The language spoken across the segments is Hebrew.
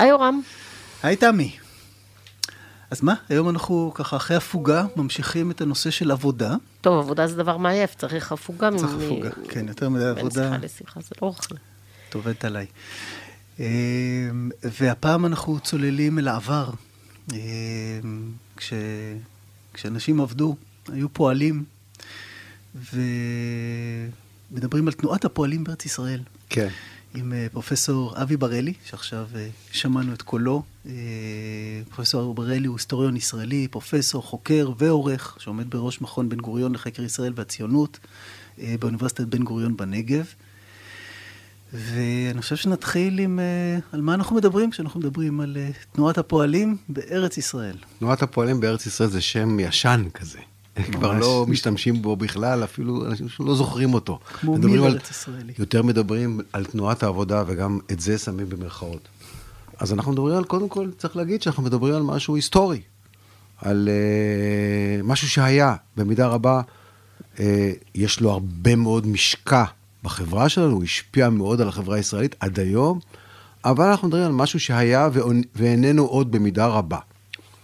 היי יורם. היי תמי. אז מה, היום אנחנו ככה אחרי הפוגה ממשיכים את הנושא של עבודה. טוב, עבודה זה דבר מעייף, צריך הפוגה. צריך מ... הפוגה, כן, יותר מדי עבודה. בין שיחה לשיחה, זה לא אוכל. את עובדת עליי. אמ, והפעם אנחנו צוללים אל העבר. אמ, כש... כשאנשים עבדו, היו פועלים, ומדברים על תנועת הפועלים בארץ ישראל. כן. עם אה, פרופסור אבי בראלי, שעכשיו אה, שמענו את קולו. אה, פרופסור בראלי הוא היסטוריון ישראלי, פרופסור, חוקר ועורך, שעומד בראש מכון בן גוריון לחקר ישראל והציונות באוניברסיטת בן גוריון בנגב. ואני חושב שנתחיל עם על מה אנחנו מדברים כשאנחנו מדברים על תנועת הפועלים בארץ ישראל. תנועת הפועלים בארץ ישראל זה שם ישן כזה. כבר לא משתמשים בו בכלל, אפילו אנשים שלא זוכרים אותו. כמו מי ארץ ישראלי. יותר מדברים על תנועת העבודה, וגם את זה שמים במרכאות. אז אנחנו מדברים על, קודם כל, צריך להגיד שאנחנו מדברים על משהו היסטורי. על uh, משהו שהיה, במידה רבה, uh, יש לו הרבה מאוד משקע בחברה שלנו, הוא השפיע מאוד על החברה הישראלית עד היום, אבל אנחנו מדברים על משהו שהיה ואיננו עוד במידה רבה.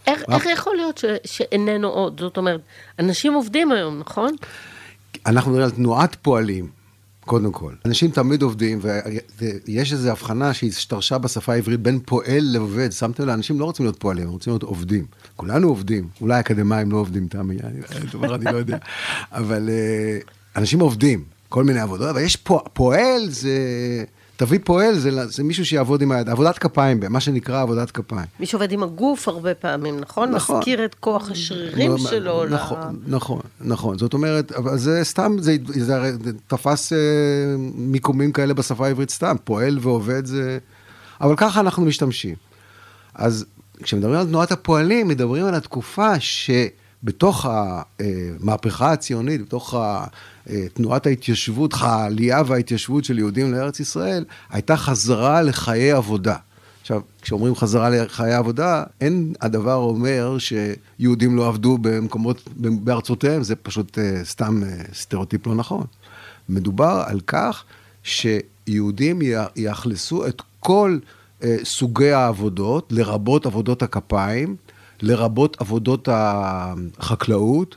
איך, איך יכול להיות ש, שאיננו עוד? זאת אומרת, אנשים עובדים היום, נכון? אנחנו מדברים על תנועת פועלים, קודם כל. אנשים תמיד עובדים, ויש איזו הבחנה שהשתרשה בשפה העברית בין פועל לעובד. שמתם לב, אנשים לא רוצים להיות פועלים, הם רוצים להיות עובדים. כולנו עובדים, אולי אקדמאים לא עובדים, תמי, אני לא יודע. אבל אה, אנשים עובדים, כל מיני עבודות, אבל יש פועל, זה... תביא פועל, זה, זה מישהו שיעבוד עם היד, עבודת כפיים, מה שנקרא עבודת כפיים. מי שעובד עם הגוף הרבה פעמים, נכון? נכון. מזכיר את כוח השרירים לא, שלו. נכון, לה... נכון, נכון. זאת אומרת, זה סתם, זה, זה הרי תפס אה, מיקומים כאלה בשפה העברית סתם, פועל ועובד זה... אבל ככה אנחנו משתמשים. אז כשמדברים על תנועת הפועלים, מדברים על התקופה ש... בתוך המהפכה הציונית, בתוך תנועת ההתיישבות, העלייה וההתיישבות של יהודים לארץ ישראל, הייתה חזרה לחיי עבודה. עכשיו, כשאומרים חזרה לחיי עבודה, אין הדבר אומר שיהודים לא עבדו במקומות, בארצותיהם, זה פשוט uh, סתם uh, סטריאוטיפ לא נכון. מדובר על כך שיהודים יאכלסו את כל סוגי העבודות, לרבות עבודות הכפיים, לרבות עבודות החקלאות,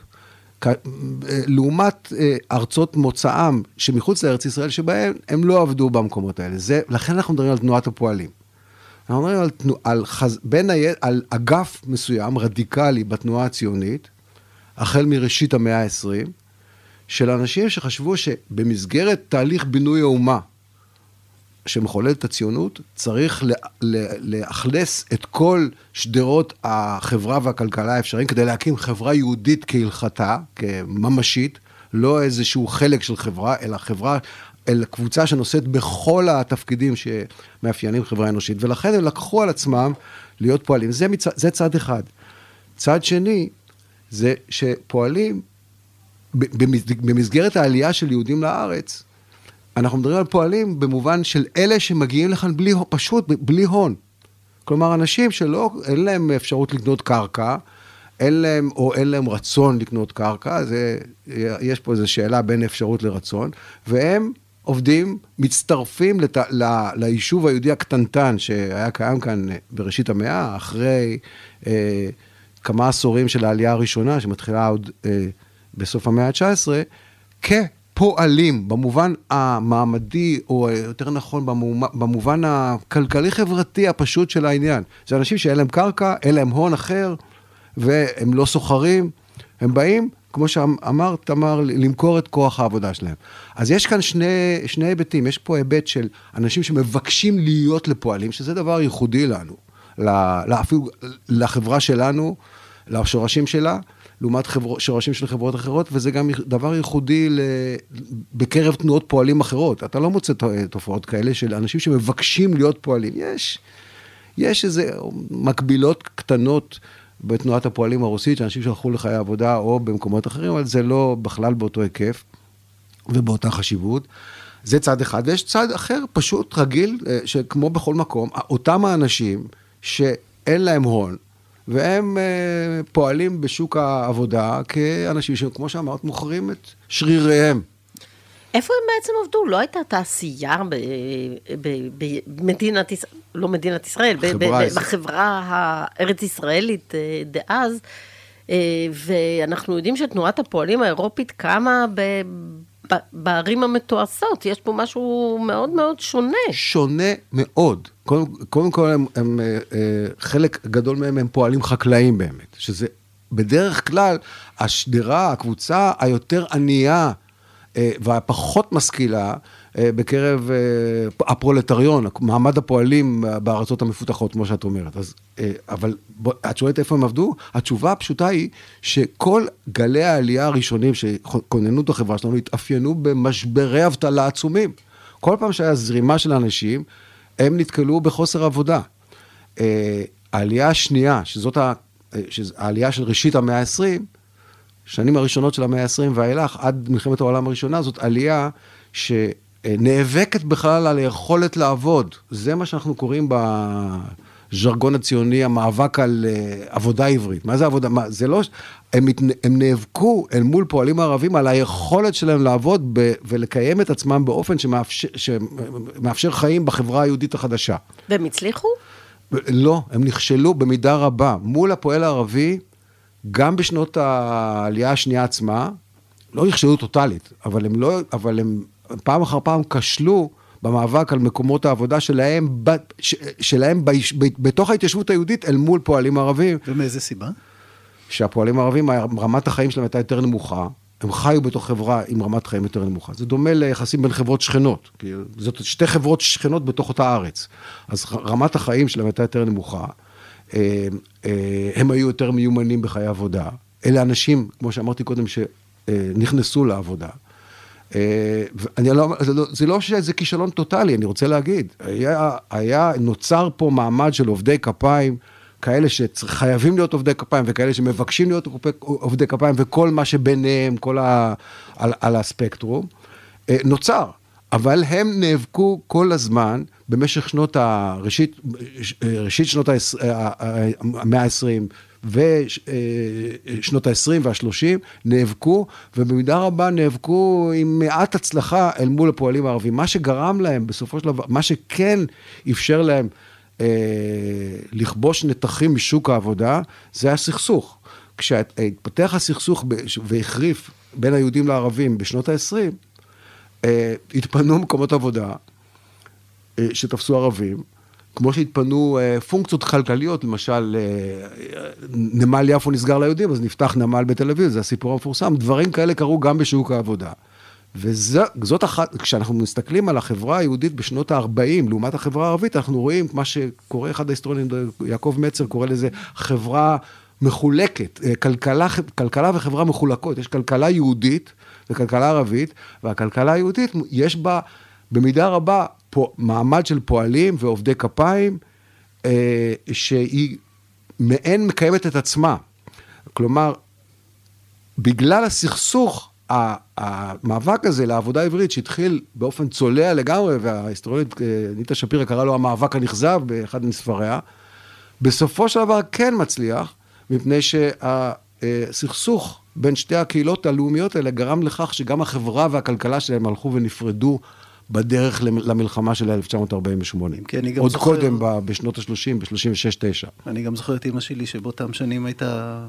לעומת אה, ארצות מוצאם שמחוץ לארץ ישראל, שבהם הם לא עבדו במקומות האלה. זה, לכן אנחנו מדברים על תנועת הפועלים. אנחנו מדברים על, תנוע, על, חז, בין היד, על אגף מסוים, רדיקלי, בתנועה הציונית, החל מראשית המאה ה-20, של אנשים שחשבו שבמסגרת תהליך בינוי האומה, שמחולל את הציונות, צריך לאכלס את כל שדרות החברה והכלכלה האפשריים כדי להקים חברה יהודית כהלכתה, כממשית, לא איזשהו חלק של חברה, אלא חברה, אלא קבוצה שנושאת בכל התפקידים שמאפיינים חברה אנושית, ולכן הם לקחו על עצמם להיות פועלים. זה, מצ... זה צד אחד. צד שני, זה שפועלים במסגרת העלייה של יהודים לארץ, אנחנו מדברים על פועלים במובן של אלה שמגיעים לכאן בלי, פשוט בלי הון. כלומר, אנשים שלא, אין להם אפשרות לקנות קרקע, אין להם, או אין להם רצון לקנות קרקע, זה, יש פה איזו שאלה בין אפשרות לרצון, והם עובדים, מצטרפים לת, ל, ליישוב היהודי הקטנטן שהיה קיים כאן בראשית המאה, אחרי אה, כמה עשורים של העלייה הראשונה, שמתחילה עוד אה, בסוף המאה ה-19, כ... פועלים במובן המעמדי, או יותר נכון במובן הכלכלי-חברתי הפשוט של העניין. זה אנשים שאין להם קרקע, אין להם הון אחר, והם לא סוחרים, הם באים, כמו שאמרת, תמר, למכור את כוח העבודה שלהם. אז יש כאן שני, שני היבטים, יש פה היבט של אנשים שמבקשים להיות לפועלים, שזה דבר ייחודי לנו, אפילו לחברה שלנו, לשורשים שלה. לעומת חבר... שורשים של חברות אחרות, וזה גם דבר ייחודי ל... בקרב תנועות פועלים אחרות. אתה לא מוצא תופעות כאלה של אנשים שמבקשים להיות פועלים. יש, יש איזה מקבילות קטנות בתנועת הפועלים הרוסית, שאנשים שהלכו לחיי עבודה או במקומות אחרים, אבל זה לא בכלל באותו היקף ובאותה חשיבות. זה צד אחד, ויש צד אחר, פשוט רגיל, אה, שכמו בכל מקום, אותם האנשים שאין להם הון, והם uh, פועלים בשוק העבודה כאנשים שכמו שאמרת, מוכרים את שריריהם. איפה הם בעצם עבדו? לא הייתה תעשייה במדינת ישראל, לא מדינת ישראל, בחברה הארץ-ישראלית אה, דאז, אה, ואנחנו יודעים שתנועת הפועלים האירופית קמה. בערים המתועשות, יש פה משהו מאוד מאוד שונה. שונה מאוד. קודם, קודם כל, הם, הם, אה, חלק גדול מהם הם פועלים חקלאיים באמת, שזה בדרך כלל השדרה, הקבוצה היותר ענייה אה, והפחות משכילה אה, בקרב אה, הפרולטריון, מעמד הפועלים בארצות המפותחות, כמו שאת אומרת. אז, אבל בוא, את שואלת איפה הם עבדו? התשובה הפשוטה היא שכל גלי העלייה הראשונים שכוננו את החברה שלנו התאפיינו במשברי אבטלה עצומים. כל פעם שהיה זרימה של אנשים, הם נתקלו בחוסר עבודה. העלייה השנייה, שזאת העלייה של ראשית המאה ה-20, שנים הראשונות של המאה ה-20 ואילך, עד מלחמת העולם הראשונה, זאת עלייה שנאבקת בכלל על היכולת לעבוד. זה מה שאנחנו קוראים בז'רגון הציוני, המאבק על uh, עבודה עברית. מה זה עבודה? מה, זה לא... הם, הם נאבקו אל מול פועלים ערבים על היכולת שלהם לעבוד ב, ולקיים את עצמם באופן שמאפשר, שמאפשר חיים בחברה היהודית החדשה. והם הצליחו? לא, הם נכשלו במידה רבה. מול הפועל הערבי, גם בשנות העלייה השנייה עצמה, לא נכשלו טוטאלית, אבל הם לא, אבל הם פעם אחר פעם כשלו במאבק על מקומות העבודה שלהם, ב, ש, שלהם ב, ב, בתוך ההתיישבות היהודית אל מול פועלים ערבים. ומאיזה סיבה? שהפועלים הערבים, רמת החיים שלהם הייתה יותר נמוכה, הם חיו בתוך חברה עם רמת חיים יותר נמוכה. זה דומה ליחסים בין חברות שכנות, כי זאת שתי חברות שכנות בתוך אותה ארץ. אז רמת החיים שלהם הייתה יותר נמוכה. אה, אה, הם היו יותר מיומנים בחיי עבודה. אלה אנשים, כמו שאמרתי קודם, שנכנסו לעבודה. אה, אני לא, לא, זה לא שזה כישלון טוטאלי, אני רוצה להגיד. היה, היה, נוצר פה מעמד של עובדי כפיים, כאלה שחייבים להיות עובדי כפיים וכאלה שמבקשים להיות עובדי כפיים וכל מה שביניהם, כל ה... על, על הספקטרום, נוצר. אבל הם נאבקו כל הזמן במשך שנות ה... ראשית, ראשית שנות המאה ה-20 ושנות ה-20 וה-30 נאבקו, ובמידה רבה נאבקו עם מעט הצלחה אל מול הפועלים הערבים. מה שגרם להם בסופו של דבר, מה שכן אפשר להם אה, לכבוש נתחים משוק העבודה, זה הסכסוך. כשהתפתח הסכסוך והחריף בין היהודים לערבים בשנות ה-20, אה, התפנו מקומות עבודה אה, שתפסו ערבים, כמו שהתפנו אה, פונקציות כלכליות, למשל, נמל יפו נסגר ליהודים, אז נפתח נמל בתל אביב, זה הסיפור המפורסם. דברים כאלה קרו גם בשוק העבודה. וזאת אחת, כשאנחנו מסתכלים על החברה היהודית בשנות ה-40, לעומת החברה הערבית, אנחנו רואים מה שקורא אחד ההיסטוריונים, יעקב מצר קורא לזה חברה מחולקת, כלכלה, כלכלה וחברה מחולקות. יש כלכלה יהודית וכלכלה ערבית, והכלכלה היהודית, יש בה במידה רבה מעמד של פועלים ועובדי כפיים, אה, שהיא מעין מקיימת את עצמה. כלומר, בגלל הסכסוך, המאבק הזה לעבודה עברית שהתחיל באופן צולע לגמרי, וההיסטוריונית אה, ניטה שפירא קראה לו המאבק הנכזב באחד מספריה, בסופו של דבר כן מצליח, מפני שהסכסוך בין שתי הקהילות הלאומיות האלה גרם לכך שגם החברה והכלכלה שלהם הלכו ונפרדו בדרך למלחמה של 1948. כן, עוד זוכר... קודם, בשנות ה-30, ב-36-9. אני גם זוכר את אימא שלי שבאותם שנים הייתה...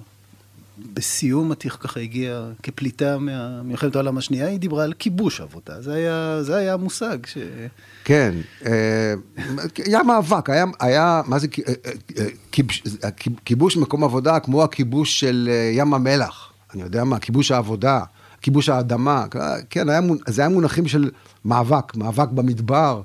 בסיום התיך ככה הגיעה כפליטה ממלחמת העולם השנייה, היא דיברה על כיבוש עבודה. זה היה, זה היה המושג ש... כן, אה, היה מאבק, היה, היה מה זה, אה, אה, כיבוש מקום עבודה כמו הכיבוש של ים המלח. אני יודע מה, כיבוש העבודה, כיבוש האדמה, כן, היה, זה היה מונחים של מאבק, מאבק במדבר.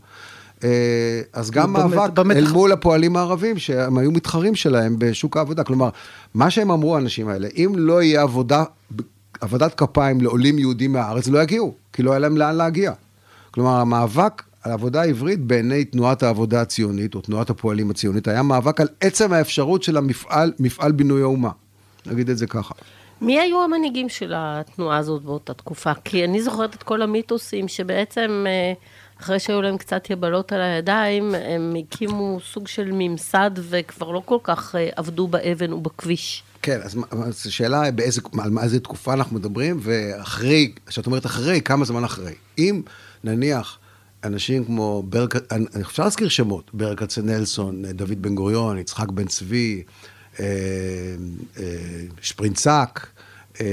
אה, אז גם מאבק באמת, אל מול הפועלים הערבים, שהם היו מתחרים שלהם בשוק העבודה. כלומר, מה שהם אמרו, האנשים האלה, אם לא יהיה עבודה, עבודת כפיים לעולים יהודים מהארץ, לא יגיעו, כי לא היה להם לאן להגיע. כלומר, המאבק על עבודה עברית בעיני תנועת העבודה הציונית, או תנועת הפועלים הציונית, היה מאבק על עצם האפשרות של המפעל, מפעל בינוי האומה. נגיד את זה ככה. מי היו המנהיגים של התנועה הזאת באותה תקופה? כי אני זוכרת את כל המיתוסים שבעצם אה, אחרי שהיו להם קצת יבלות על הידיים, הם הקימו סוג של ממסד וכבר לא כל כך אה, עבדו באבן ובכביש. כן, אז השאלה באיזה, על איזה תקופה אנחנו מדברים, ואחרי, כשאת אומרת אחרי, כמה זמן אחרי. אם נניח אנשים כמו ברק, אפשר להזכיר שמות, ברק כצנלסון, דוד בן גוריון, יצחק בן צבי, שפרינצק, אה,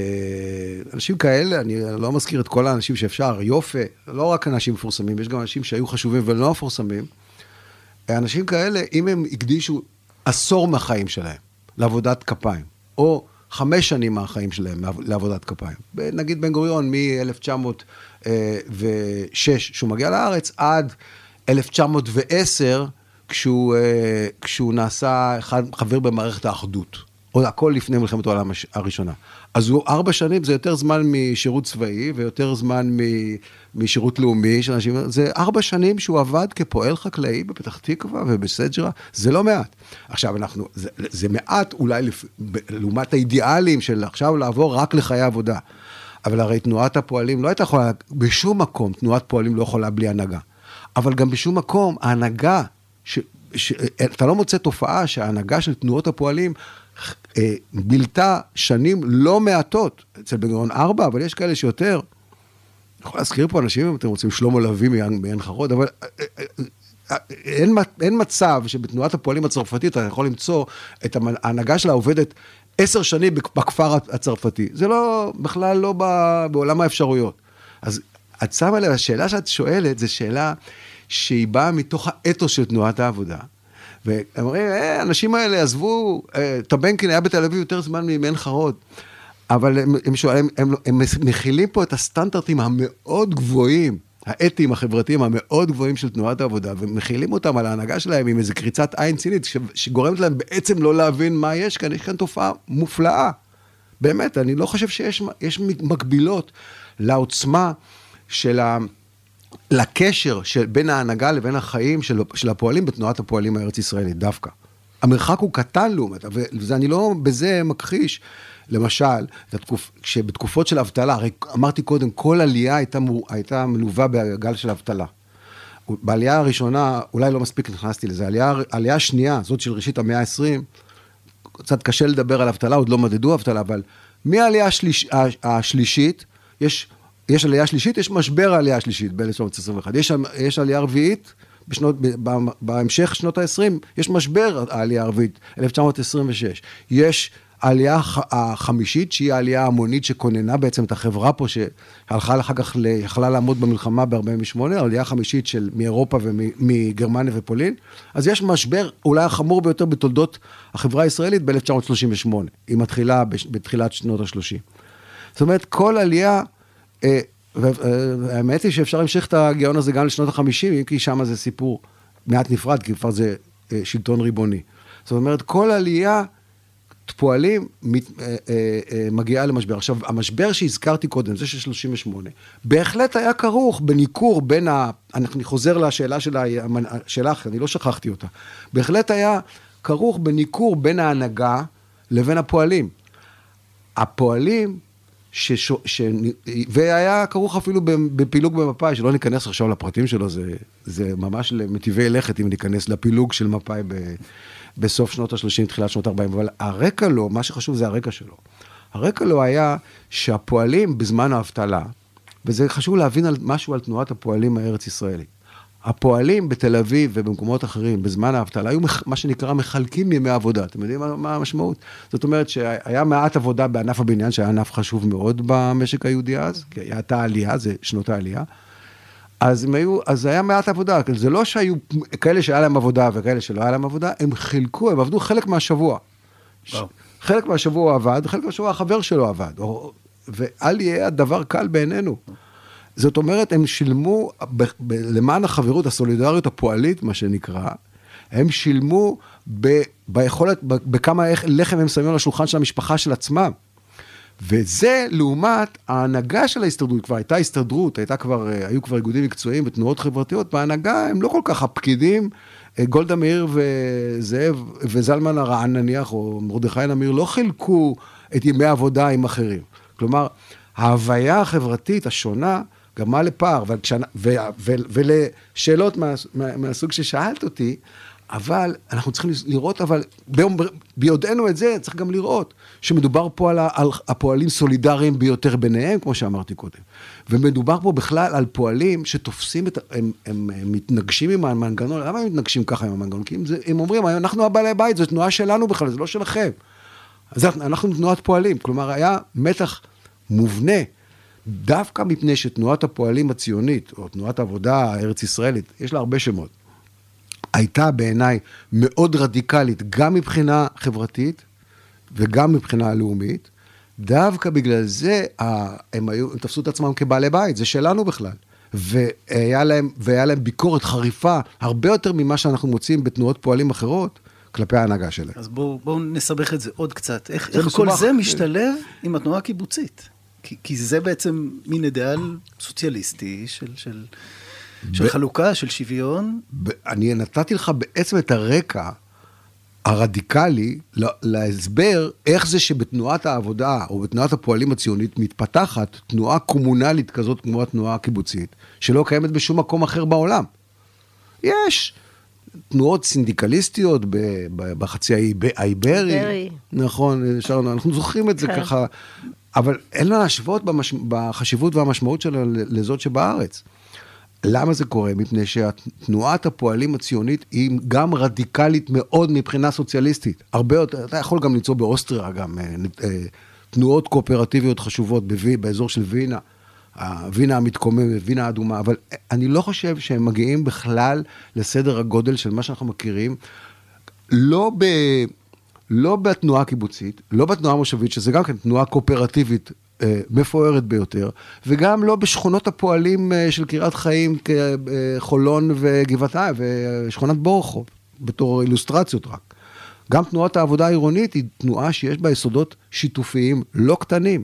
אנשים כאלה, אני לא מזכיר את כל האנשים שאפשר, יופה, לא רק אנשים מפורסמים, יש גם אנשים שהיו חשובים ולא מפורסמים. אנשים כאלה, אם הם הקדישו עשור מהחיים שלהם לעבודת כפיים, או חמש שנים מהחיים שלהם לעבודת כפיים, נגיד בן גוריון מ-1906, שהוא מגיע לארץ, עד 1910, כשהוא, כשהוא נעשה חבר במערכת האחדות. עוד הכל לפני מלחמת העולם הראשונה. אז הוא ארבע שנים, זה יותר זמן משירות צבאי ויותר זמן משירות לאומי של אנשים, זה ארבע שנים שהוא עבד כפועל חקלאי בפתח תקווה ובסג'רה, זה לא מעט. עכשיו אנחנו, זה, זה מעט אולי לפ, לעומת האידיאלים של עכשיו לעבור רק לחיי עבודה. אבל הרי תנועת הפועלים לא הייתה יכולה, בשום מקום תנועת פועלים לא יכולה בלי הנהגה. אבל גם בשום מקום ההנהגה, ש, ש, אתה לא מוצא תופעה שההנהגה של תנועות הפועלים אה, בילתה שנים לא מעטות, אצל בן גוריון ארבע, אבל יש כאלה שיותר. אני יכול להזכיר פה אנשים, אם אתם רוצים, שלמה לביא מעין חרוד, אבל אה, אה, אין, אין מצב שבתנועת הפועלים הצרפתית אתה יכול למצוא את ההנהגה שלה עובדת עשר שנים בכפר הצרפתי. זה לא, בכלל לא בעולם האפשרויות. אז את שמה לב, השאלה שאת שואלת, זו שאלה שהיא באה מתוך האתוס של תנועת העבודה. ואומרים, אה, האנשים האלה עזבו, אה, טבנקין היה בתל אביב יותר זמן ממעין חרוד. אבל הם, הם, הם, הם, הם מכילים פה את הסטנדרטים המאוד גבוהים, האתיים, החברתיים המאוד גבוהים של תנועת העבודה, ומכילים אותם על ההנהגה שלהם עם איזה קריצת עין צינית, שגורמת להם בעצם לא להבין מה יש כאן, יש כאן תופעה מופלאה. באמת, אני לא חושב שיש מקבילות לעוצמה של ה... לקשר של בין ההנהגה לבין החיים של, של הפועלים בתנועת הפועלים הארץ ישראלית דווקא. המרחק הוא קטן לעומת, ואני לא בזה מכחיש, למשל, התקופ, שבתקופות של אבטלה, הרי אמרתי קודם, כל עלייה הייתה, הייתה מלווה בגל של אבטלה. בעלייה הראשונה, אולי לא מספיק נכנסתי לזה, עלייה, עלייה שנייה, זאת של ראשית המאה ה-20, קצת קשה לדבר על אבטלה, עוד לא מדדו אבטלה, אבל מהעלייה השליש, השלישית, יש יש עלייה שלישית, יש משבר העלייה השלישית ב-1921. יש, יש עלייה רביעית, בשנות, בהמשך שנות ה-20, יש משבר העלייה הרביעית, 1926. יש העלייה החמישית, שהיא העלייה ההמונית שכוננה בעצם את החברה פה, שהלכה אחר כך, יכלה לעמוד במלחמה ב-48, העלייה החמישית של מאירופה ומגרמניה ופולין. אז יש משבר אולי החמור ביותר בתולדות החברה הישראלית ב-1938. היא מתחילה בתחילת שנות ה-30. זאת אומרת, כל עלייה... אה, והאמת היא שאפשר להמשיך את הגאון הזה גם לשנות החמישים, אם כי שם זה סיפור מעט נפרד, כי כבר זה אה, שלטון ריבוני. זאת אומרת, כל עלייה, פועלים, אה, מגיעה למשבר. עכשיו, המשבר שהזכרתי קודם, זה של 38, בהחלט היה כרוך בניכור בין ה... אני חוזר לשאלה של אחרת, אני לא שכחתי אותה. בהחלט היה כרוך בניכור בין ההנהגה לבין הפועלים. הפועלים שש... ש... והיה כרוך אפילו בפילוג במפא"י, שלא ניכנס עכשיו לפרטים שלו, זה, זה ממש למטיבי לכת אם ניכנס לפילוג של מפא"י ב... בסוף שנות ה-30, תחילת שנות ה-40, אבל הרקע לו, מה שחשוב זה הרקע שלו. הרקע לו היה שהפועלים בזמן האבטלה, וזה חשוב להבין על משהו על תנועת הפועלים הארץ-ישראלית. הפועלים בתל אביב ובמקומות אחרים בזמן האבטלה היו מה שנקרא מחלקים ימי עבודה. אתם יודעים מה, מה המשמעות? זאת אומרת שהיה מעט עבודה בענף הבניין, שהיה ענף חשוב מאוד במשק היהודי אז, כי הייתה עלייה, זה שנות העלייה. אז היו, אז היה מעט עבודה, זה לא שהיו כאלה שהיה להם עבודה וכאלה שלא היה להם עבודה, הם חילקו, הם עבדו חלק מהשבוע. וואו. חלק מהשבוע הוא עבד, חלק מהשבוע החבר שלו עבד. ואל יהיה הדבר קל בעינינו. זאת אומרת, הם שילמו, ב, ב, למען החברות, הסולידריות הפועלית, מה שנקרא, הם שילמו ב, ביכולת, ב, בכמה לחם הם שמים על השולחן של המשפחה של עצמם. וזה לעומת ההנהגה של ההסתדרות, כבר הייתה הסתדרות, הייתה כבר, אה, היו כבר איגודים מקצועיים ותנועות חברתיות, בהנהגה הם לא כל כך הפקידים, אה, גולדה מאיר וזאב וזלמן הרען נניח, או מרדכי נמיר, לא חילקו את ימי העבודה עם אחרים. כלומר, ההוויה החברתית השונה גרמה לפער, ולשאלות מה, מה, מהסוג ששאלת אותי, אבל אנחנו צריכים לראות, אבל ביודענו את זה, צריך גם לראות שמדובר פה על, על הפועלים סולידריים ביותר ביניהם, כמו שאמרתי קודם. ומדובר פה בכלל על פועלים שתופסים את, הם, הם, הם מתנגשים עם המנגנון, למה הם מתנגשים ככה עם המנגנון? כי הם, הם אומרים, אנחנו הבעלי בית, זו תנועה שלנו בכלל, זה לא שלכם. אז אנחנו תנועת פועלים, כלומר היה מתח מובנה, דווקא מפני שתנועת הפועלים הציונית, או תנועת העבודה הארץ ישראלית, יש לה הרבה שמות. הייתה בעיניי מאוד רדיקלית, גם מבחינה חברתית וגם מבחינה לאומית. דווקא בגלל זה הם, היו, הם תפסו את עצמם כבעלי בית, זה שלנו בכלל. והיה להם, והיה להם ביקורת חריפה, הרבה יותר ממה שאנחנו מוצאים בתנועות פועלים אחרות, כלפי ההנהגה שלהם. אז בואו בוא נסבך את זה עוד קצת. איך, איך כל זה משתלב עם התנועה הקיבוצית? כי, כי זה בעצם מין אידאל סוציאליסטי של... של... של ב... חלוקה, של שוויון. ב... אני נתתי לך בעצם את הרקע הרדיקלי להסבר איך זה שבתנועת העבודה או בתנועת הפועלים הציונית מתפתחת תנועה קומונלית כזאת כמו התנועה הקיבוצית, שלא קיימת בשום מקום אחר בעולם. יש תנועות סינדיקליסטיות בחצי האיברי. נכון, אנחנו זוכרים את זה כן. ככה, אבל אין לה להשוות במש... בחשיבות והמשמעות שלה לזאת שבארץ. למה זה קורה? מפני שתנועת הפועלים הציונית היא גם רדיקלית מאוד מבחינה סוציאליסטית. הרבה יותר, אתה יכול גם למצוא באוסטריה גם אה, אה, תנועות קואופרטיביות חשובות בווי, באזור של וינה, וינה המתקוממת, וינה האדומה, אבל אני לא חושב שהם מגיעים בכלל לסדר הגודל של מה שאנחנו מכירים, לא ב... לא בתנועה הקיבוצית, לא בתנועה המושבית, שזה גם כן תנועה קואופרטיבית אה, מפוארת ביותר, וגם לא בשכונות הפועלים אה, של קריית חיים, אה, חולון וגבעתיים ושכונת בורחוב, בתור אילוסטרציות רק. גם תנועת העבודה העירונית היא תנועה שיש בה יסודות שיתופיים לא קטנים.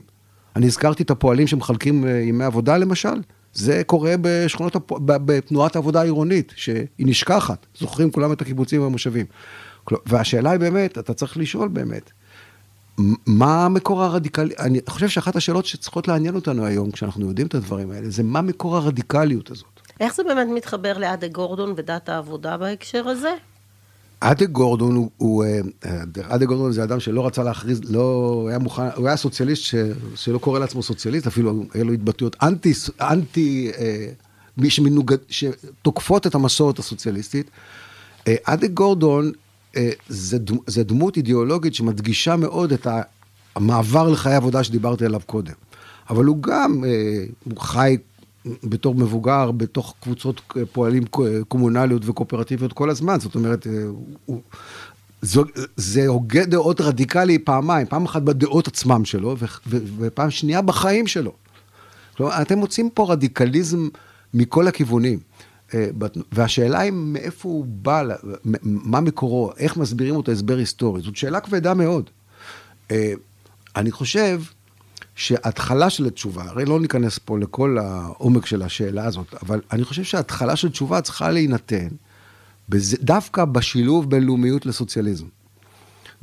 אני הזכרתי את הפועלים שמחלקים ימי עבודה למשל, זה קורה בשכונות, בתנועת העבודה העירונית, שהיא נשכחת, זוכרים כולם את הקיבוצים והמושבים. והשאלה היא באמת, אתה צריך לשאול באמת, מה המקור הרדיקלי, אני חושב שאחת השאלות שצריכות לעניין אותנו היום, כשאנחנו יודעים את הדברים האלה, זה מה מקור הרדיקליות הזאת. איך זה באמת מתחבר לאדה גורדון ודת העבודה בהקשר הזה? אדה גורדון הוא, הוא אה, אדה גורדון זה אדם שלא רצה להכריז, לא היה מוכן, הוא היה סוציאליסט ש, שלא קורא לעצמו סוציאליסט, אפילו היה לו התבטאויות אנטי, אנטי, אה, שמנוגד, שתוקפות את המסורת הסוציאליסטית. אה, אדה גורדון אה, זה, זה דמות אידיאולוגית שמדגישה מאוד את המעבר לחיי עבודה שדיברתי עליו קודם. אבל הוא גם, אה, הוא חי בתור מבוגר, בתוך קבוצות פועלים קומונליות וקואופרטיביות כל הזמן, זאת אומרת, אה, הוא, זה, זה הוגה דעות רדיקלי פעמיים, פעם אחת בדעות עצמם שלו, ו, ו, ופעם שנייה בחיים שלו. כלומר, אתם מוצאים פה רדיקליזם מכל הכיוונים. אה, והשאלה היא מאיפה הוא בא, מה מקורו, איך מסבירים אותו הסבר היסטורי, זאת שאלה כבדה מאוד. אה, אני חושב שההתחלה של התשובה, הרי לא ניכנס פה לכל העומק של השאלה הזאת, אבל אני חושב שההתחלה של תשובה צריכה להינתן דווקא בשילוב בין לאומיות לסוציאליזם.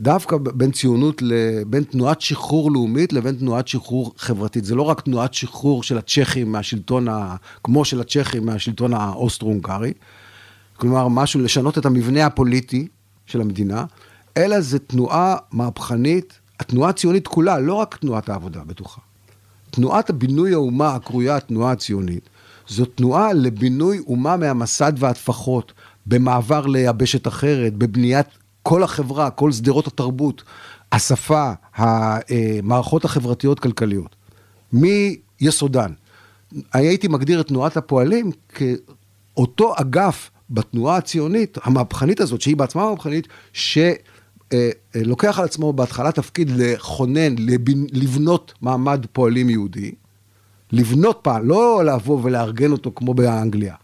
דווקא בין ציונות, בין תנועת שחרור לאומית לבין תנועת שחרור חברתית. זה לא רק תנועת שחרור של הצ'כים מהשלטון, ה, כמו של הצ'כים מהשלטון האוסטרו-הונגרי, כלומר, משהו לשנות את המבנה הפוליטי של המדינה, אלא זה תנועה מהפכנית, התנועה הציונית כולה, לא רק תנועת העבודה בתוכה. תנועת הבינוי האומה הקרויה התנועה הציונית, זו תנועה לבינוי אומה מהמסד והטפחות, במעבר ליבשת אחרת, בבניית כל החברה, כל שדרות התרבות, השפה, המערכות החברתיות-כלכליות, מיסודן. הייתי מגדיר את תנועת הפועלים כאותו אגף בתנועה הציונית, המהפכנית הזאת, שהיא בעצמה מהפכנית, שלוקח על עצמו בהתחלה תפקיד לכונן, לבנות מעמד פועלים יהודי, לבנות פעם, לא לבוא ולארגן אותו כמו באנגליה,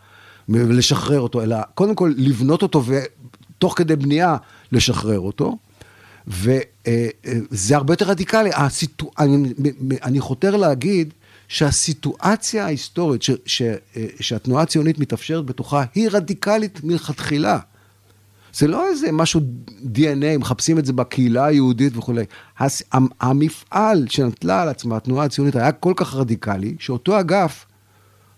ולשחרר אותו, אלא קודם כל לבנות אותו ותוך כדי בנייה לשחרר אותו, וזה הרבה יותר רדיקלי. הסיטו... אני, אני חותר להגיד שהסיטואציה ההיסטורית ש, ש, שהתנועה הציונית מתאפשרת בתוכה היא רדיקלית מלכתחילה. זה לא איזה משהו DNA, מחפשים את זה בקהילה היהודית וכולי. המפעל שנטלה על עצמה התנועה הציונית היה כל כך רדיקלי, שאותו אגף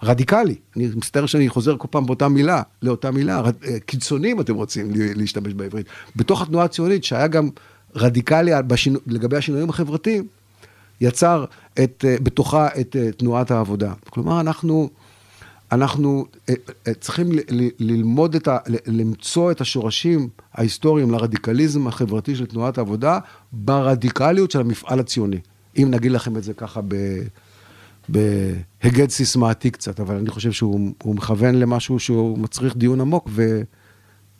רדיקלי. אני מצטער שאני חוזר כל פעם באותה מילה, לאותה מילה, רד, קיצוני אם אתם רוצים להשתמש בעברית. בתוך התנועה הציונית, שהיה גם רדיקלי בשינו, לגבי השינויים החברתיים, יצר את, בתוכה את תנועת העבודה. כלומר, אנחנו... אנחנו אה, אה, צריכים ללמוד את ה... למצוא את השורשים ההיסטוריים לרדיקליזם החברתי של תנועת העבודה ברדיקליות של המפעל הציוני. אם נגיד לכם את זה ככה ב... בהיגד סיסמאתי קצת, אבל אני חושב שהוא מכוון למשהו שהוא מצריך דיון עמוק ו...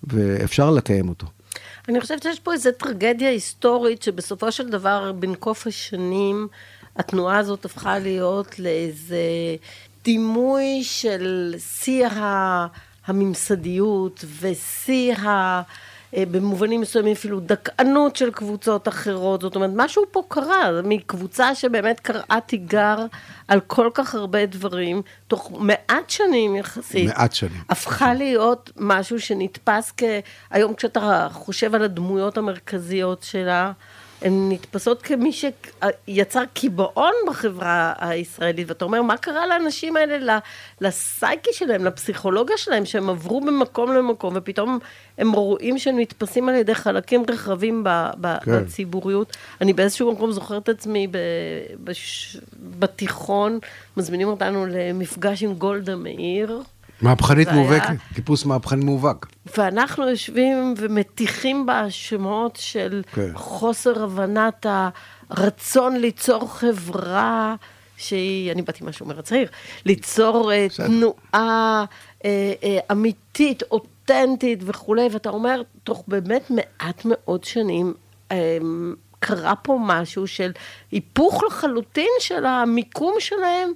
ואפשר לקיים אותו. אני חושבת שיש פה איזו טרגדיה היסטורית שבסופו של דבר, בין קוף השנים, התנועה הזאת הפכה להיות לאיזה דימוי של שיא הממסדיות ושיא ה... אה, במובנים מסוימים אפילו דכאנות של קבוצות אחרות, זאת אומרת, משהו פה קרה, מקבוצה שבאמת קראה תיגר על כל כך הרבה דברים, תוך מעט שנים יחסית. מעט שנים. הפכה להיות משהו שנתפס כ... היום כשאתה חושב על הדמויות המרכזיות שלה, הן נתפסות כמי שיצר קיבעון בחברה הישראלית, ואתה אומר, מה קרה לאנשים האלה, לסייקי שלהם, לפסיכולוגיה שלהם, שהם עברו ממקום למקום, ופתאום הם רואים שהם נתפסים על ידי חלקים רחבים כן. בציבוריות. אני באיזשהו מקום זוכרת את עצמי בש... בתיכון, מזמינים אותנו למפגש עם גולדה מאיר. מהפכנית מובהקת, טיפוס מהפכני מובהק. ואנחנו יושבים ומטיחים בהאשמות של כן. חוסר הבנת הרצון ליצור חברה שהיא, אני באתי משהו מהצעיר, ליצור אה, תנועה אה, אה, אמיתית, אותנטית וכולי, ואתה אומר, תוך באמת מעט מאוד שנים, אה, קרה פה משהו של היפוך לחלוטין של המיקום שלהם.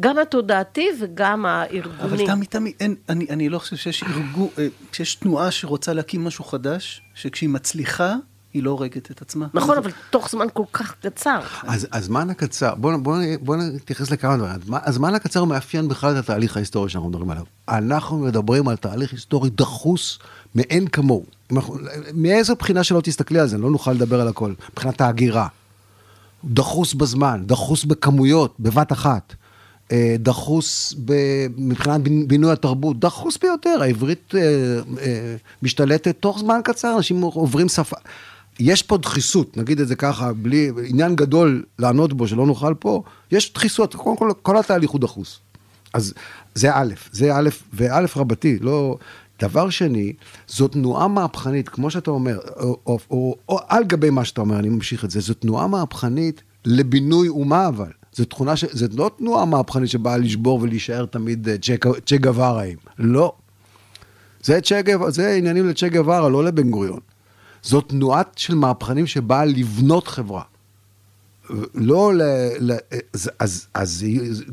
גם התודעתי וגם הארגוני. אבל תמי, תמי, אין, אני, אני לא חושב שיש ארגון, אה, שיש תנועה שרוצה להקים משהו חדש, שכשהיא מצליחה, היא לא הורגת את עצמה. נכון, אבל תוך זמן כל כך קצר. אז הזמן הקצר, בואו בוא, בוא נתייחס לכמה דברים. הזמן הקצר מאפיין בכלל את התהליך ההיסטורי שאנחנו מדברים עליו. אנחנו מדברים על תהליך היסטורי דחוס מאין כמוהו. מאיזו בחינה שלא תסתכלי על זה, לא נוכל לדבר על הכל. מבחינת ההגירה. דחוס בזמן, דחוס בכמויות, בבת אחת. אה, דחוס מבחינת בינוי התרבות, דחוס ביותר, העברית אה, אה, משתלטת תוך זמן קצר, אנשים עוברים שפה. יש פה דחיסות, נגיד את זה ככה, בלי, עניין גדול לענות בו שלא נוכל פה, יש דחיסות, קודם כל, כל התהליך הוא דחוס. אז זה א', זה א', וא' רבתי, לא... דבר שני, זו תנועה מהפכנית, כמו שאתה אומר, או, או, או, או על גבי מה שאתה אומר, אני ממשיך את זה, זו תנועה מהפכנית לבינוי אומה אבל. זו תכונה, ש... זו לא תנועה מהפכנית שבאה לשבור ולהישאר תמיד אה, צ'ה גוואראים. לא. זה, צ'ה, זה עניינים לצ'ה גווארה, לא לבן גוריון. זו תנועה של מהפכנים שבאה לבנות חברה. לא ל... ל אז, אז, אז,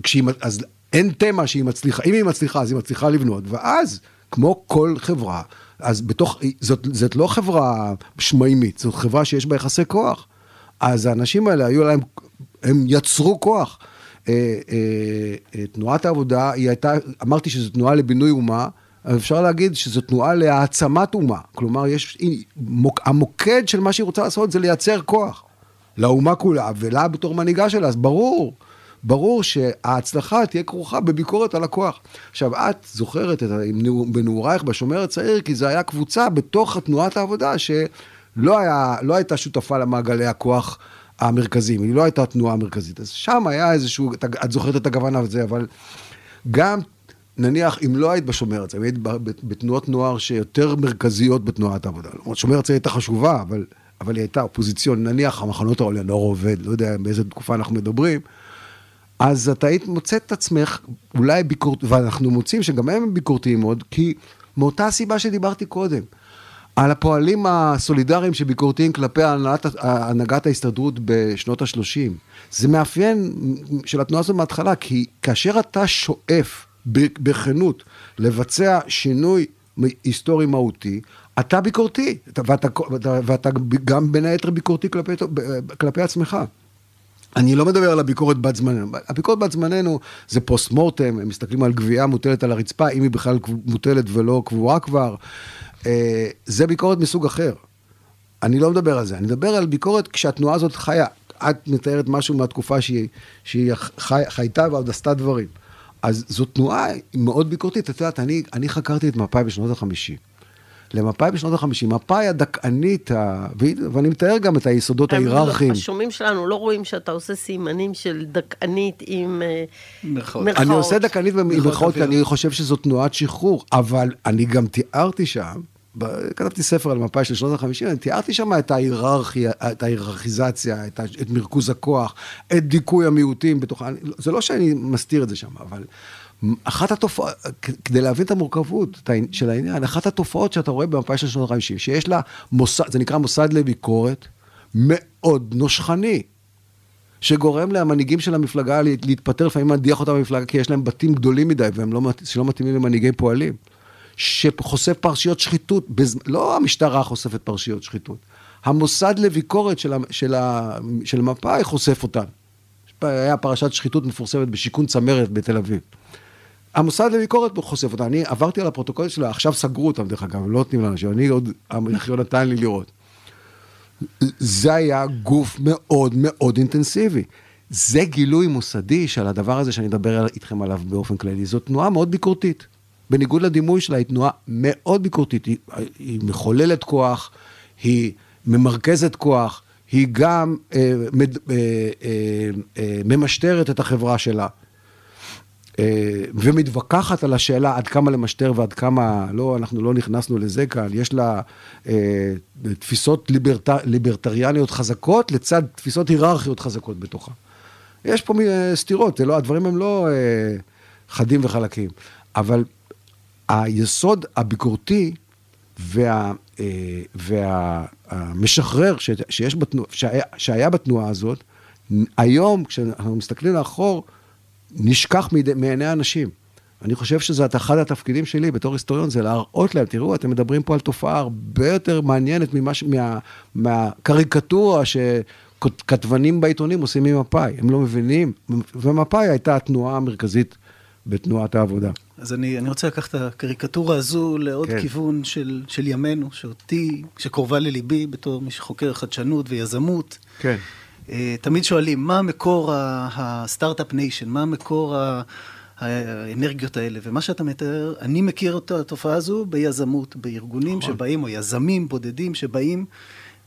כשהיא, אז אין תמה שהיא מצליחה, אם היא מצליחה, אז היא מצליחה לבנות, ואז, כמו כל חברה, אז בתוך, זאת, זאת לא חברה שמיימית, זאת חברה שיש בה יחסי כוח. אז האנשים האלה, היו להם הם יצרו כוח. אה, אה, אה, תנועת העבודה, היא הייתה, אמרתי שזו תנועה לבינוי אומה, אבל אפשר להגיד שזו תנועה להעצמת אומה. כלומר, יש, המוקד של מה שהיא רוצה לעשות זה לייצר כוח. לאומה כולה, ולה בתור מנהיגה שלה, אז ברור, ברור שההצלחה תהיה כרוכה בביקורת על הכוח. עכשיו, את זוכרת את, בנעורייך בשומר הצעיר, כי זו היה קבוצה בתוך תנועת העבודה שלא היה, לא הייתה שותפה למעגלי הכוח המרכזיים, היא לא הייתה התנועה המרכזית. אז שם היה איזשהו, את זוכרת את הגוון הזה, אבל גם, נניח, אם לא היית בשומר הצעיר, היית בתנועות נוער שיותר מרכזיות בתנועת העבודה. למרות שומר הצעיר הייתה חשובה, אבל, אבל היא הייתה אופוזיציון, נניח המחנות העולה, לא עובד, לא יודע באיזה תקופה אנחנו מדברים. אז אתה היית מוצא את עצמך אולי ביקורת, ואנחנו מוצאים שגם הם ביקורתיים מאוד, כי מאותה סיבה שדיברתי קודם. על הפועלים הסולידריים שביקורתיים כלפי הנהגת, הנהגת ההסתדרות בשנות ה-30. זה מאפיין של התנועה הזאת מההתחלה, כי כאשר אתה שואף בכנות לבצע שינוי היסטורי מהותי, אתה ביקורתי, ואתה, ואתה, ואתה גם בין היתר ביקורתי כלפי, כלפי עצמך. אני לא מדבר על הביקורת בת זמננו, הביקורת בת זמננו זה פוסט מורטם, הם מסתכלים על גבייה מוטלת על הרצפה, אם היא בכלל מוטלת ולא קבועה כבר. אה, זה ביקורת מסוג אחר. אני לא מדבר על זה, אני מדבר על ביקורת כשהתנועה הזאת חיה. את מתארת משהו מהתקופה שהיא, שהיא חי, חייתה ועוד עשתה דברים. אז זו תנועה מאוד ביקורתית. את יודעת, אני, אני חקרתי את מפא"י בשנות ה-50. למפא"י בשנות ה-50, מפא"י הדכאנית, ה... ואני מתאר גם את היסודות לא- ההיררכיים. השומעים שלנו לא רואים שאתה עושה סימנים של דכאנית עם אה, מרכאות. אני עושה דכאנית עם מרכאות, כי אני חושב שזו תנועת שחרור, אבל אני גם תיארתי שם, כתבתי ספר על מפא"י של שנות ה-50, אני תיארתי שם את ההיררכיה, את ההיררכיזציה, את, את מרכוז הכוח, את דיכוי המיעוטים בתוך... זה לא שאני מסתיר את זה שם, אבל אחת התופעות, כדי להבין את המורכבות של העניין, אחת התופעות שאתה רואה במפא"י של שנות ה-50, שיש לה מוסד, זה נקרא מוסד לביקורת, מאוד נושכני, שגורם למנהיגים של המפלגה להתפטר, לפעמים להדיח אותם במפלגה, כי יש להם בתים גדולים מדי, והם לא, שלא מתאימים למנהיגי פועלים. שחושף פרשיות שחיתות, לא המשטרה חושפת פרשיות שחיתות, המוסד לביקורת של, של, של מפא"י חושף אותן. היה פרשת שחיתות מפורסמת בשיכון צמרת בתל אביב. המוסד לביקורת חושף אותה, אני עברתי על הפרוטוקול שלו, עכשיו סגרו אותם דרך אגב, לא נותנים לאנשים, אני עוד, המחיון נתן לי לראות. זה היה גוף מאוד מאוד אינטנסיבי. זה גילוי מוסדי של הדבר הזה שאני אדבר איתכם עליו באופן כללי. זו תנועה מאוד ביקורתית. בניגוד לדימוי שלה, היא תנועה מאוד ביקורתית. היא, היא מחוללת כוח, היא ממרכזת כוח, היא גם אה, מד, אה, אה, אה, ממשטרת את החברה שלה. אה, ומתווכחת על השאלה עד כמה למשטר ועד כמה, לא, אנחנו לא נכנסנו לזה כאן, יש לה אה, תפיסות ליברט, ליברטריאניות חזקות לצד תפיסות היררכיות חזקות בתוכה. יש פה אה, סתירות, לא, הדברים הם לא אה, חדים וחלקים, אבל היסוד הביקורתי וה, אה, והמשחרר שיש בתנועה, שהיה, שהיה בתנועה הזאת, היום כשאנחנו מסתכלים לאחור, נשכח מעיני האנשים. אני חושב שזה אחד התפקידים שלי בתור היסטוריון, זה להראות להם, תראו, אתם מדברים פה על תופעה הרבה יותר מעניינת ממה, מה, מהקריקטורה שכתבנים בעיתונים עושים ממפא"י. הם לא מבינים, ומפא"י הייתה התנועה המרכזית בתנועת העבודה. אז אני, אני רוצה לקחת את הקריקטורה הזו לעוד כן. כיוון של, של ימינו, שאותי, שקרובה לליבי בתור מי שחוקר חדשנות ויזמות. כן. אה, תמיד שואלים, מה מקור ה Start-up Nation? מה מקור האנרגיות האלה? ומה שאתה מתאר, אני מכיר את התופעה הזו ביזמות, בארגונים נכון. שבאים, או יזמים בודדים שבאים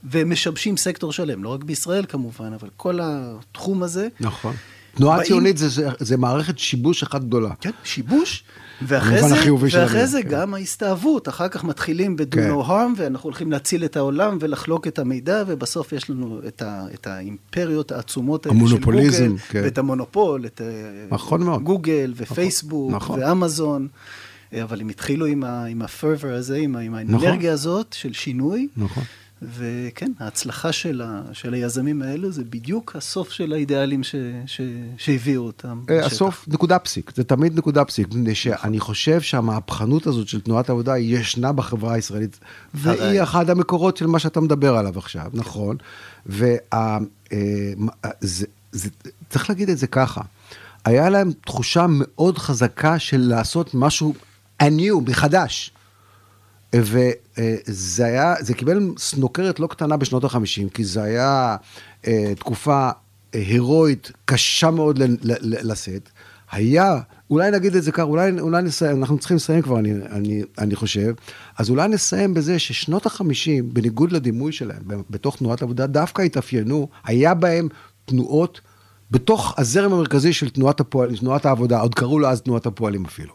ומשבשים סקטור שלם, לא רק בישראל כמובן, אבל כל התחום הזה. נכון. תנועה. ציונית זה, זה, זה מערכת שיבוש אחת גדולה. כן, שיבוש. ואחרי זה, ואחרי זה כן. גם ההסתאבות, אחר כך מתחילים ב-do כן. no harm, ואנחנו הולכים להציל את העולם ולחלוק את המידע, ובסוף יש לנו את, ה, את האימפריות העצומות האלה של גוגל, כן. ואת המונופול, את אה, נכון מאוד. גוגל ופייסבוק נכון. ואמזון. אבל הם התחילו עם ה-fervor הזה, עם, עם נכון. האנרגיה נכון. הזאת של שינוי. נכון. וכן, ההצלחה של, ה, של היזמים האלו זה בדיוק הסוף של האידיאלים ש, ש, שהביאו אותם. אה, הסוף, נקודה פסיק, זה תמיד נקודה פסיק. מפני שאני חושב שהמהפכנות הזאת של תנועת העבודה ישנה בחברה הישראלית, והיא אחד המקורות של מה שאתה מדבר עליו עכשיו, נכון? וצריך אה, להגיד את זה ככה, היה להם תחושה מאוד חזקה של לעשות משהו עניו, מחדש. וזה היה, זה קיבל סנוקרת לא קטנה בשנות ה-50, כי זה היה אה, תקופה אה, הירואית קשה מאוד לשאת. היה, אולי נגיד את זה ככה, אולי, אולי נסיים, אנחנו צריכים לסיים כבר, אני, אני, אני חושב. אז אולי נסיים בזה ששנות ה-50, בניגוד לדימוי שלהם, בתוך תנועת עבודה, דווקא התאפיינו, היה בהם תנועות, בתוך הזרם המרכזי של תנועת, הפועל, תנועת העבודה, עוד קראו לה אז תנועת הפועלים אפילו.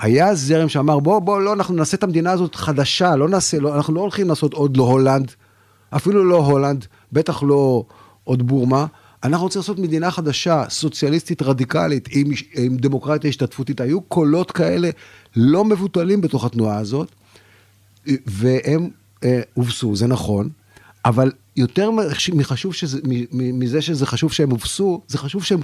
היה זרם שאמר, בוא, בוא, לא, אנחנו נעשה את המדינה הזאת חדשה, לא נעשה, לא, אנחנו לא הולכים לעשות עוד לא הולנד, אפילו לא הולנד, בטח לא עוד בורמה. אנחנו רוצים לעשות מדינה חדשה, סוציאליסטית רדיקלית, עם, עם דמוקרטיה השתתפותית. היו קולות כאלה לא מבוטלים בתוך התנועה הזאת, והם אה, הובסו, זה נכון, אבל יותר מחשוב שזה, מזה שזה חשוב שהם הובסו, זה חשוב שהם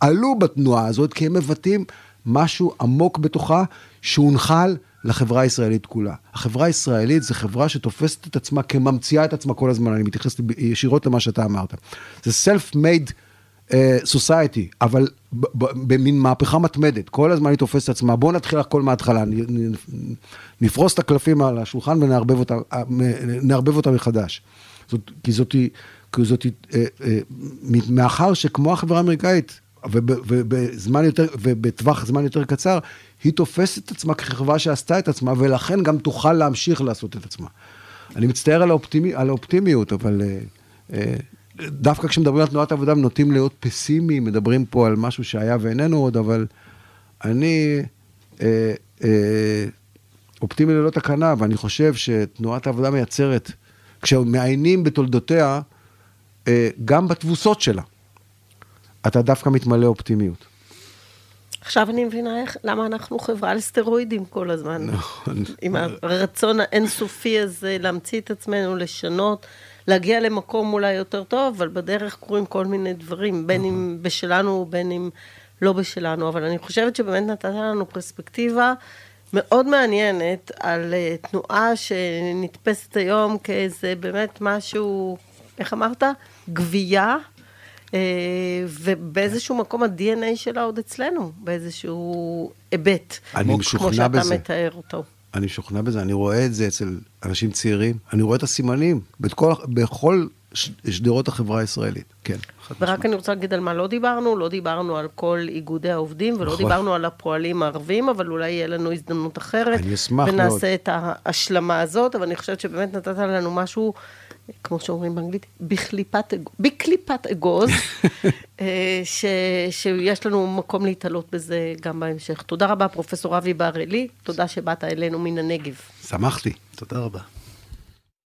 עלו בתנועה הזאת, כי הם מבטאים משהו עמוק בתוכה שהונחל לחברה הישראלית כולה. החברה הישראלית זו חברה שתופסת את עצמה כממציאה את עצמה כל הזמן, אני מתייחס ישירות למה שאתה אמרת. זה self-made uh, society, אבל במין מהפכה מתמדת, כל הזמן היא תופסת את עצמה, בואו נתחיל הכל מההתחלה, נפרוס את הקלפים על השולחן ונערבב אותה, אה, אותה מחדש. זאת, כי זאת, כי זאת, אה, מאחר שכמו החברה האמריקאית, ובזמן יותר, ובטווח זמן יותר קצר, היא תופסת את עצמה כחברה שעשתה את עצמה, ולכן גם תוכל להמשיך לעשות את עצמה. אני מצטער על, האופטימי, על האופטימיות, אבל אה, אה, דווקא כשמדברים על תנועת העבודה, נוטים להיות פסימיים, מדברים פה על משהו שהיה ואיננו עוד, אבל אני אה, אופטימי ללא תקנה, ואני חושב שתנועת העבודה מייצרת, כשמעיינים בתולדותיה, גם בתבוסות שלה, אתה דווקא מתמלא אופטימיות. עכשיו אני מבינה איך, למה אנחנו חברה לסטרואידים כל הזמן. נכון. עם הרצון האינסופי הזה להמציא את עצמנו, לשנות, להגיע למקום אולי יותר טוב, אבל בדרך קורים כל מיני דברים, בין אם נכון. בשלנו ובין אם לא בשלנו. אבל אני חושבת שבאמת נתת לנו פרספקטיבה מאוד מעניינת על אה, תנועה שנתפסת היום כאיזה באמת משהו, איך אמרת? גבייה. אה, ובאיזשהו מקום ה-DNA שלה עוד אצלנו, באיזשהו היבט. אני משוכנע בזה. כמו שאתה מתאר אותו. אני משוכנע בזה, אני רואה את זה אצל אנשים צעירים, אני רואה את הסימנים בכל, בכל שדרות החברה הישראלית, כן. ורק אני רוצה להגיד על מה לא דיברנו, לא דיברנו על כל איגודי העובדים, ולא נכון. דיברנו על הפועלים הערבים, אבל אולי יהיה לנו הזדמנות אחרת. אני אשמח מאוד. ונעשה את ההשלמה הזאת, אבל אני חושבת שבאמת נתת לנו משהו כמו שאומרים באנגלית, בקליפת, בקליפת אגוז, אה, ש, שיש לנו מקום להתעלות בזה גם בהמשך. תודה רבה, פרופסור אבי בר-אלי, תודה שבאת אלינו מן הנגב. שמחתי. תודה רבה.